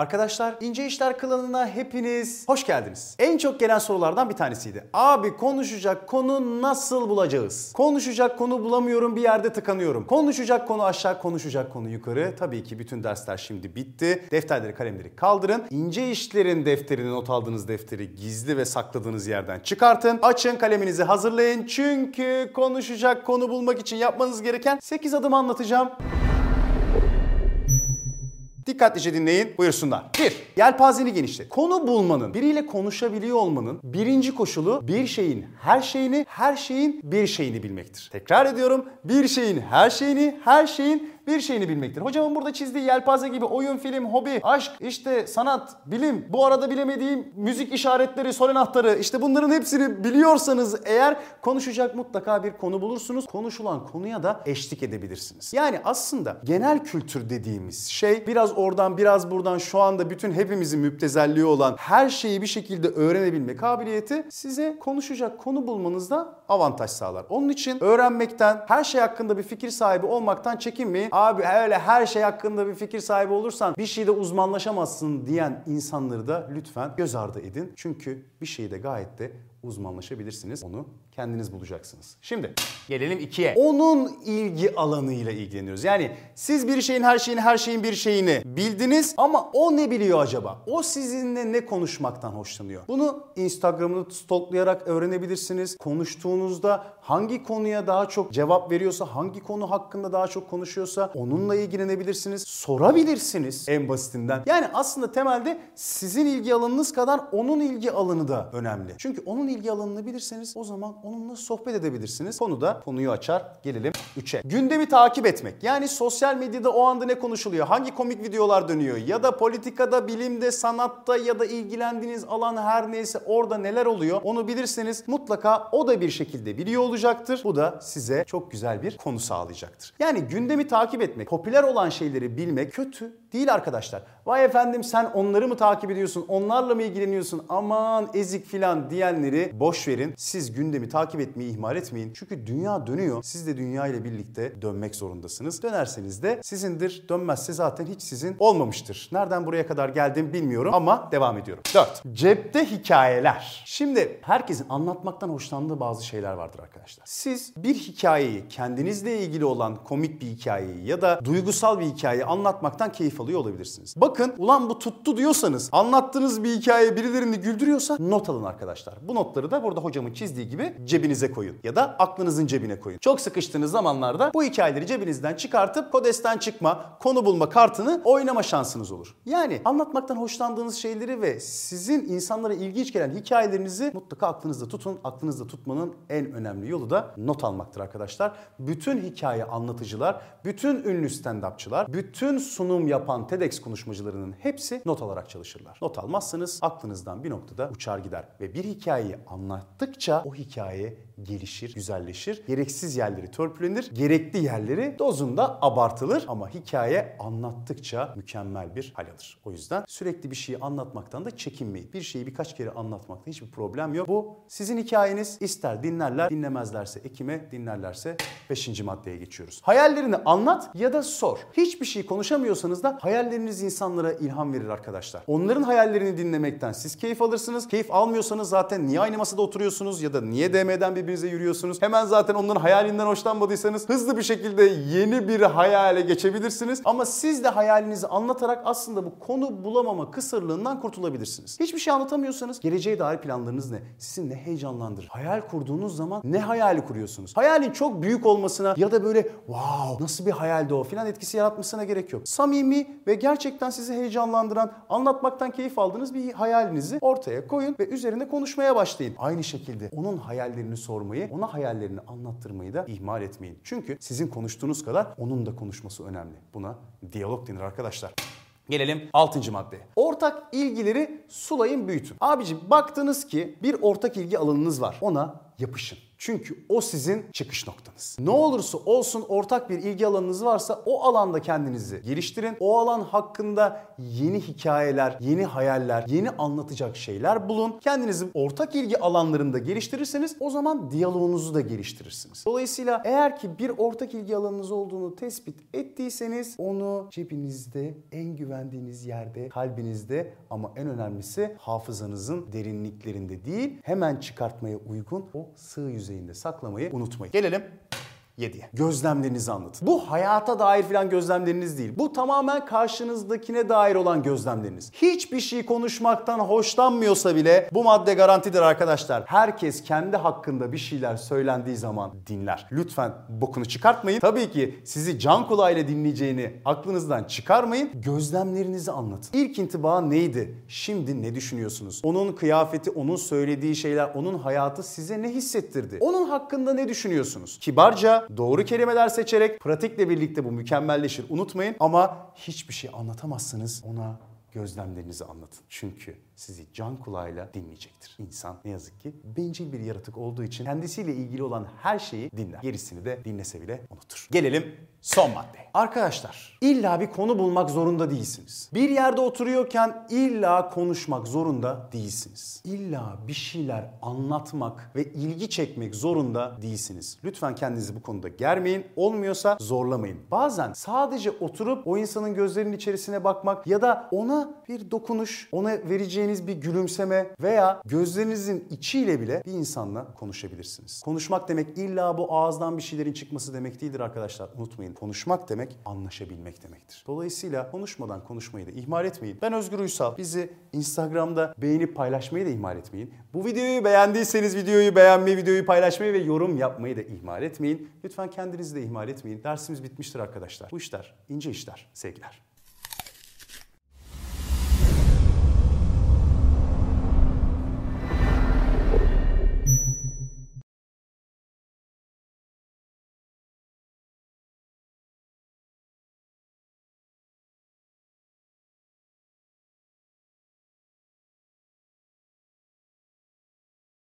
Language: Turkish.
Arkadaşlar İnce İşler klanına hepiniz hoş geldiniz. En çok gelen sorulardan bir tanesiydi. Abi konuşacak konu nasıl bulacağız? Konuşacak konu bulamıyorum bir yerde tıkanıyorum. Konuşacak konu aşağı konuşacak konu yukarı. Tabii ki bütün dersler şimdi bitti. Defterleri kalemleri kaldırın. İnce İşler'in defterini not aldığınız defteri gizli ve sakladığınız yerden çıkartın. Açın kaleminizi hazırlayın. Çünkü konuşacak konu bulmak için yapmanız gereken 8 adım anlatacağım. Dikkatlice dinleyin, buyursunlar. 1. Yelpazeni genişlet. Konu bulmanın, biriyle konuşabiliyor olmanın birinci koşulu bir şeyin her şeyini, her şeyin bir şeyini bilmektir. Tekrar ediyorum, bir şeyin her şeyini, her şeyin bir şeyini bilmektir. Hocamın burada çizdiği yelpaze gibi oyun, film, hobi, aşk, işte sanat, bilim, bu arada bilemediğim müzik işaretleri, sol anahtarı işte bunların hepsini biliyorsanız eğer konuşacak mutlaka bir konu bulursunuz. Konuşulan konuya da eşlik edebilirsiniz. Yani aslında genel kültür dediğimiz şey biraz oradan biraz buradan şu anda bütün hepimizin müptezelliği olan her şeyi bir şekilde öğrenebilme kabiliyeti size konuşacak konu bulmanızda avantaj sağlar. Onun için öğrenmekten, her şey hakkında bir fikir sahibi olmaktan çekinmeyin. Abi öyle her şey hakkında bir fikir sahibi olursan bir şeyde uzmanlaşamazsın diyen insanları da lütfen göz ardı edin. Çünkü bir şeyde gayet de uzmanlaşabilirsiniz. Onu kendiniz bulacaksınız. Şimdi gelelim ikiye. Onun ilgi alanıyla ilgileniyoruz. Yani siz bir şeyin her şeyini her şeyin bir şeyini bildiniz ama o ne biliyor acaba? O sizinle ne konuşmaktan hoşlanıyor? Bunu Instagram'ını stalklayarak öğrenebilirsiniz. Konuştuğunuzda hangi konuya daha çok cevap veriyorsa, hangi konu hakkında daha çok konuşuyorsa onunla ilgilenebilirsiniz. Sorabilirsiniz en basitinden. Yani aslında temelde sizin ilgi alanınız kadar onun ilgi alanı da önemli. Çünkü onun ilgi alanını bilirseniz o zaman onunla sohbet edebilirsiniz. Konu da konuyu açar. Gelelim 3'e. Gündemi takip etmek. Yani sosyal medyada o anda ne konuşuluyor? Hangi komik videolar dönüyor? Ya da politikada, bilimde, sanatta ya da ilgilendiğiniz alan her neyse orada neler oluyor? Onu bilirseniz mutlaka o da bir şekilde biliyor olacaktır. Bu da size çok güzel bir konu sağlayacaktır. Yani gündemi takip etmek, popüler olan şeyleri bilmek kötü değil arkadaşlar. Vay efendim sen onları mı takip ediyorsun? Onlarla mı ilgileniyorsun? Aman ezik filan diyenleri boş verin. Siz gündemi takip etmeyi ihmal etmeyin. Çünkü dünya dönüyor. Siz de dünya ile birlikte dönmek zorundasınız. Dönerseniz de sizindir. Dönmezse zaten hiç sizin olmamıştır. Nereden buraya kadar geldim bilmiyorum ama devam ediyorum. 4. Cepte hikayeler. Şimdi herkesin anlatmaktan hoşlandığı bazı şeyler vardır arkadaşlar. Siz bir hikayeyi kendinizle ilgili olan komik bir hikayeyi ya da duygusal bir hikayeyi anlatmaktan keyif alıyor olabilirsiniz. Bakın ulan bu tuttu diyorsanız anlattığınız bir hikaye birilerini güldürüyorsa not alın arkadaşlar. Bu notları da burada hocamın çizdiği gibi cebinize koyun ya da aklınızın cebine koyun. Çok sıkıştığınız zamanlarda bu hikayeleri cebinizden çıkartıp kodesten çıkma, konu bulma kartını oynama şansınız olur. Yani anlatmaktan hoşlandığınız şeyleri ve sizin insanlara ilginç gelen hikayelerinizi mutlaka aklınızda tutun. Aklınızda tutmanın en önemli yolu da not almaktır arkadaşlar. Bütün hikaye anlatıcılar, bütün ünlü stand-upçılar, bütün sunum yapan TEDx konuşmacılarının hepsi not alarak çalışırlar. Not almazsanız aklınızdan bir noktada uçar gider ve bir hikayeyi anlattıkça o hikaye gelişir, güzelleşir. Gereksiz yerleri törpülenir, gerekli yerleri dozunda abartılır ama hikaye anlattıkça mükemmel bir hal alır. O yüzden sürekli bir şeyi anlatmaktan da çekinmeyin. Bir şeyi birkaç kere anlatmakta hiçbir problem yok. Bu sizin hikayeniz. İster dinlerler, dinlemezlerse ekime, dinlerlerse beşinci maddeye geçiyoruz. Hayallerini anlat ya da sor. Hiçbir şey konuşamıyorsanız da hayalleriniz insanlara ilham verir arkadaşlar. Onların hayallerini dinlemekten siz keyif alırsınız. Keyif almıyorsanız zaten niye aynı masada oturuyorsunuz ya da niye DM'den birbirinize yürüyorsunuz? Hemen zaten onların hayalinden hoşlanmadıysanız hızlı bir şekilde yeni bir hayale geçebilirsiniz. Ama siz de hayalinizi anlatarak aslında bu konu bulamama kısırlığından kurtulabilirsiniz. Hiçbir şey anlatamıyorsanız geleceğe dair planlarınız ne? Sizi ne heyecanlandırır? Hayal kurduğunuz zaman ne hayali kuruyorsunuz? Hayalin çok büyük olmasına ya da böyle wow nasıl bir hayaldi o filan etkisi yaratmasına gerek yok. Samimi ve gerçekten sizi heyecanlandıran, anlatmaktan keyif aldığınız bir hayalinizi ortaya koyun ve üzerinde konuşmaya başlayın. Aynı şekilde onun hayallerini sormayı, ona hayallerini anlattırmayı da ihmal etmeyin. Çünkü sizin konuştuğunuz kadar onun da konuşması önemli. Buna diyalog denir arkadaşlar. Gelelim 6. maddeye. Ortak ilgileri sulayın büyütün. Abicim baktınız ki bir ortak ilgi alanınız var. Ona yapışın. Çünkü o sizin çıkış noktanız. Ne olursa olsun ortak bir ilgi alanınız varsa o alanda kendinizi geliştirin. O alan hakkında yeni hikayeler, yeni hayaller, yeni anlatacak şeyler bulun. Kendinizi ortak ilgi alanlarında geliştirirseniz o zaman diyaloğunuzu da geliştirirsiniz. Dolayısıyla eğer ki bir ortak ilgi alanınız olduğunu tespit ettiyseniz onu cebinizde, en güvendiğiniz yerde, kalbinizde ama en önemlisi hafızanızın derinliklerinde değil hemen çıkartmaya uygun o sığ yüzeyinde saklamayı unutmayın. Gelelim 7'ye. Gözlemlerinizi anlatın. Bu hayata dair filan gözlemleriniz değil. Bu tamamen karşınızdakine dair olan gözlemleriniz. Hiçbir şey konuşmaktan hoşlanmıyorsa bile bu madde garantidir arkadaşlar. Herkes kendi hakkında bir şeyler söylendiği zaman dinler. Lütfen bokunu çıkartmayın. Tabii ki sizi can kulağıyla dinleyeceğini aklınızdan çıkarmayın. Gözlemlerinizi anlatın. İlk intiba neydi? Şimdi ne düşünüyorsunuz? Onun kıyafeti, onun söylediği şeyler, onun hayatı size ne hissettirdi? Onun hakkında ne düşünüyorsunuz? Kibarca, doğru kelimeler seçerek pratikle birlikte bu mükemmelleşir. Unutmayın ama hiçbir şey anlatamazsınız ona gözlemlerinizi anlatın. Çünkü sizi can kulağıyla dinleyecektir. İnsan ne yazık ki bencil bir yaratık olduğu için kendisiyle ilgili olan her şeyi dinler. Gerisini de dinlese bile unutur. Gelelim son maddeye. Arkadaşlar illa bir konu bulmak zorunda değilsiniz. Bir yerde oturuyorken illa konuşmak zorunda değilsiniz. İlla bir şeyler anlatmak ve ilgi çekmek zorunda değilsiniz. Lütfen kendinizi bu konuda germeyin. Olmuyorsa zorlamayın. Bazen sadece oturup o insanın gözlerinin içerisine bakmak ya da bir dokunuş, ona vereceğiniz bir gülümseme veya gözlerinizin içiyle bile bir insanla konuşabilirsiniz. Konuşmak demek illa bu ağızdan bir şeylerin çıkması demek değildir arkadaşlar. Unutmayın. Konuşmak demek anlaşabilmek demektir. Dolayısıyla konuşmadan konuşmayı da ihmal etmeyin. Ben Özgür Uysal. Bizi Instagram'da beğenip paylaşmayı da ihmal etmeyin. Bu videoyu beğendiyseniz videoyu beğenmeyi, videoyu paylaşmayı ve yorum yapmayı da ihmal etmeyin. Lütfen kendinizi de ihmal etmeyin. Dersimiz bitmiştir arkadaşlar. Bu işler ince işler. Sevgiler.